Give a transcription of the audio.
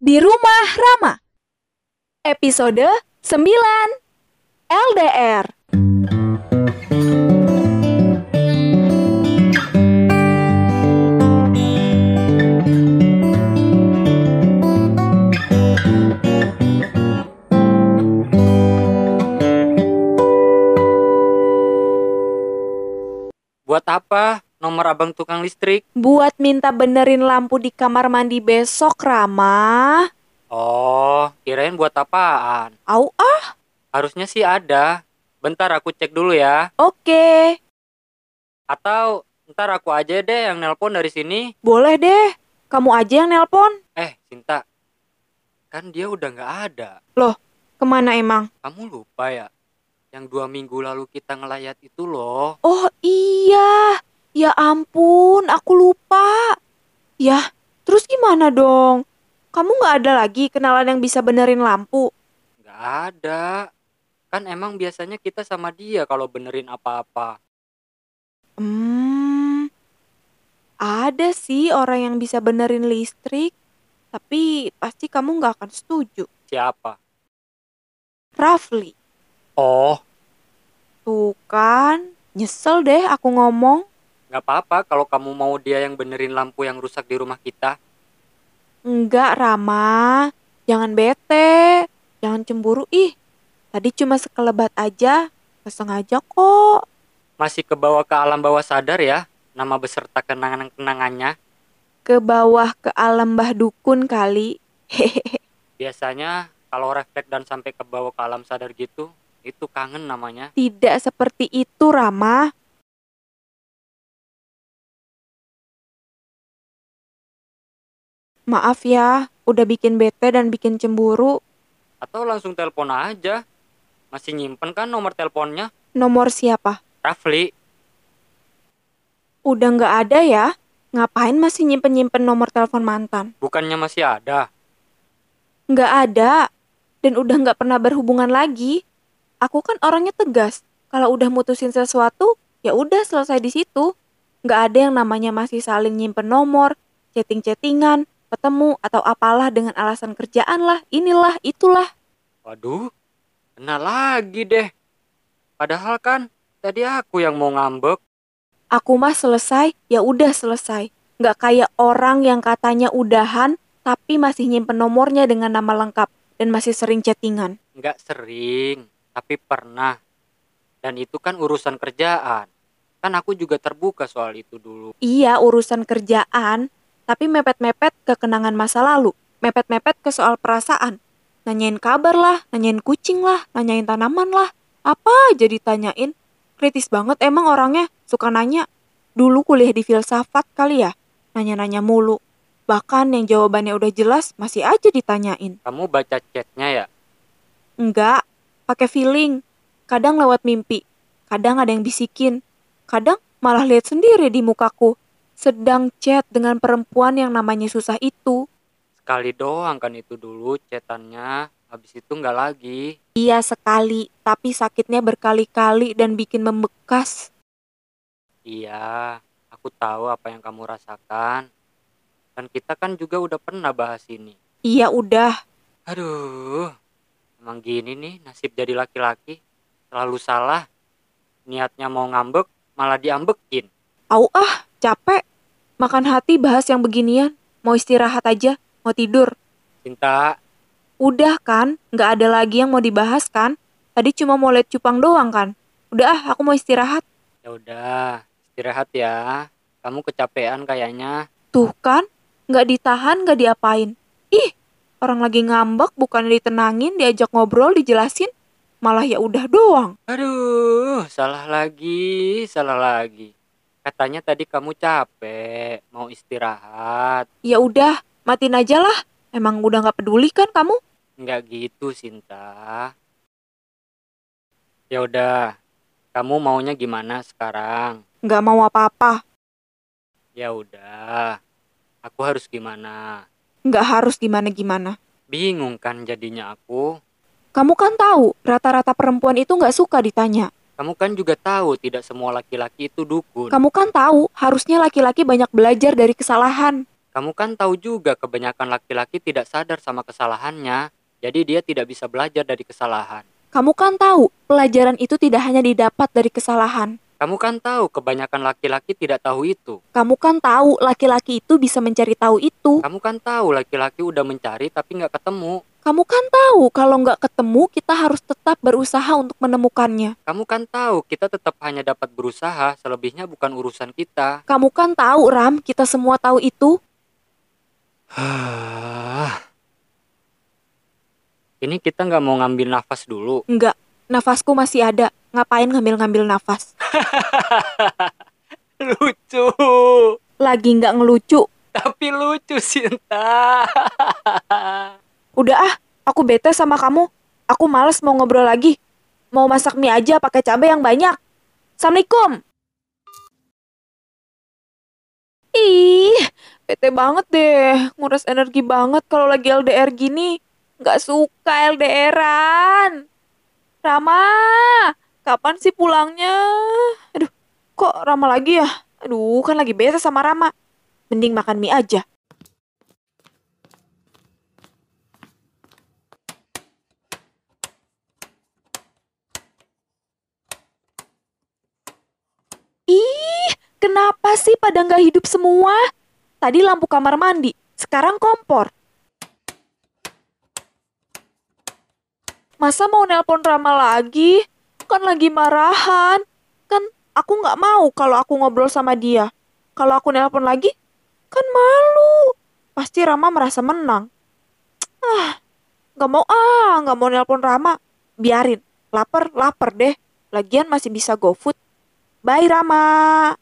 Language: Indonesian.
Di Rumah Rama. Episode 9 LDR Buat apa abang tukang listrik? Buat minta benerin lampu di kamar mandi besok, Rama Oh, kirain buat apaan? Au ah, Harusnya sih ada. Bentar aku cek dulu ya. oke Atau ntar aku aja deh yang nelpon dari sini. Boleh deh, kamu aja yang nelpon Eh, Sinta. Kan dia udah nggak ada. Ke mana emang? Kamu lupa ya? Yang dua minggu lalu kita ngelayat itu loh. Oh iya, ya ampun, aku lupa Ya, terus gimana dong? Kamu nggak ada lagi kenalan yang bisa benerin lampu? Nggak ada. Kan emang biasanya kita sama dia kalau benerin apa-apa. Hmm, ada sih orang yang bisa benerin listrik, tapi pasti kamu nggak akan setuju. Siapa? Rafli, Oh, tuh kan, nyesel deh aku ngomong. nggak apa-apa kalau kamu mau dia yang benerin lampu yang rusak di rumah kita. Enggak, Rama, jangan bete, jangan cemburu ih. Tadi cuma sekelebat aja, nggak sengaja kok. Masih ke bawah ke alam bawah sadar ya, nama beserta kenangan-kenangannya. Ke bawah ke alam bah dukun kali. Hehehe. Biasanya kalau refleks dan sampai ke bawah ke alam sadar gitu, itu kangen namanya. Tidak seperti itu, Rama. Maaf ya, udah bikin bete dan bikin cemburu. Atau langsung telepon aja. Masih nyimpen kan nomor teleponnya? Nomor siapa? Rafli, Udah nggak ada ya? Ngapain masih nyimpen-nyimpen nomor telepon mantan? bukannya masih ada? Nggak ada. Dan udah nggak pernah berhubungan lagi. Aku kan orangnya tegas. Kalau udah mutusin sesuatu, ya udah selesai di situ. Nggak ada yang namanya masih saling nyimpen nomor, chatting-chattingan, ketemu, atau apalah dengan alasan kerjaan lah, inilah, itulah. Waduh, kena lagi deh. Padahal kan tadi aku yang mau ngambek. Aku mah selesai, ya udah selesai. Nggak kayak orang yang katanya udahan, tapi masih nyimpen nomornya dengan nama lengkap dan masih sering chattingan. Nggak sering, tapi pernah. Dan itu kan urusan kerjaan. Kan aku juga terbuka soal itu dulu. Iya, urusan kerjaan, tapi mepet-mepet ke kenangan masa lalu. Mepet-mepet ke soal perasaan. Nanyain kabar lah, nanyain kucing lah, nanyain tanaman lah. Apa aja ditanyain. Kritis banget emang orangnya, suka nanya. Dulu kuliah di filsafat kali ya, nanya-nanya mulu. Bahkan yang jawabannya udah jelas, masih aja ditanyain. Kamu baca chatnya ya? Enggak, pakai feeling. Kadang lewat mimpi, kadang ada yang bisikin, kadang malah lihat sendiri di mukaku. Sedang chat dengan perempuan yang namanya susah itu. Sekali doang kan itu dulu chatannya. Habis itu nggak lagi. Iya sekali, tapi sakitnya berkali-kali dan bikin membekas. Iya, aku tahu apa yang kamu rasakan. Dan kita kan juga udah pernah bahas ini. Iya udah, Aduh, emang gini nih nasib jadi laki-laki. Selalu salah. Niatnya mau ngambek, malah diambekin. au ah, capek. Makan hati bahas yang beginian. Mau istirahat aja, mau tidur. Cinta, Udah kan, nggak ada lagi yang mau dibahas kan? Tadi cuma mau lihat cupang doang kan? Udah ah, aku mau istirahat. ya udah istirahat ya. Kamu kecapean kayaknya. Tuh kan, nggak ditahan, nggak diapain. Ih, orang lagi ngambek, bukan ditenangin, diajak ngobrol, dijelasin, malah ya udah doang. Aduh, salah lagi, salah lagi. Katanya tadi kamu capek, mau istirahat. Ya udah, matiin aja lah. Emang udah nggak peduli kan kamu? Nggak gitu, Sinta. Ya udah, kamu maunya gimana sekarang? Nggak mau apa-apa. Ya udah, aku harus gimana? Nggak harus gimana-gimana. Bingung kan jadinya aku. Kamu kan tahu, rata-rata perempuan itu nggak suka ditanya. Kamu kan juga tahu tidak semua laki-laki itu dukun. Kamu kan tahu, harusnya laki-laki banyak belajar dari kesalahan. Kamu kan tahu juga kebanyakan laki-laki tidak sadar sama kesalahannya, jadi dia tidak bisa belajar dari kesalahan. Kamu kan tahu, pelajaran itu tidak hanya didapat dari kesalahan. Kamu kan tahu kebanyakan laki-laki tidak tahu itu. Kamu kan tahu, laki-laki itu bisa mencari tahu itu. Kamu kan tahu laki-laki udah mencari tapi nggak ketemu. Kamu kan tahu, kalau nggak ketemu, kita harus tetap berusaha untuk menemukannya. Kamu kan tahu kita tetap hanya dapat berusaha, selebihnya bukan urusan kita. Kamu kan tahu, Ram, kita semua tahu itu. Ini kita nggak mau ngambil nafas dulu. Enggak, nafasku masih ada. Ngapain ngambil-ngambil nafas? Lucu. Lagi nggak ngelucu. Tapi lucu, Sinta. Udah ah, aku bete sama kamu. Aku males mau ngobrol lagi. Mau masak mie aja pakai cabai yang banyak. Assalamualaikum. Ih, bete banget deh. Nguras energi banget kalau lagi LDR gini. Nggak suka LDRan. Rama, kapan sih pulangnya? Aduh, kok Rama lagi ya? Aduh, kan lagi bete sama Rama. Mending makan mie aja. Ih, kenapa sih pada nggak hidup semua? Tadi lampu kamar mandi, sekarang kompor. Masa mau nelpon Rama lagi? Kan lagi marahan. Kan aku nggak mau kalau aku ngobrol sama dia. Kalau aku nelpon lagi, kan malu. Pasti Rama merasa menang. Ah, nggak mau ah, nggak mau nelpon Rama. Biarin, lapar, lapar deh. Lagian masih bisa GoFood. Bye Rama.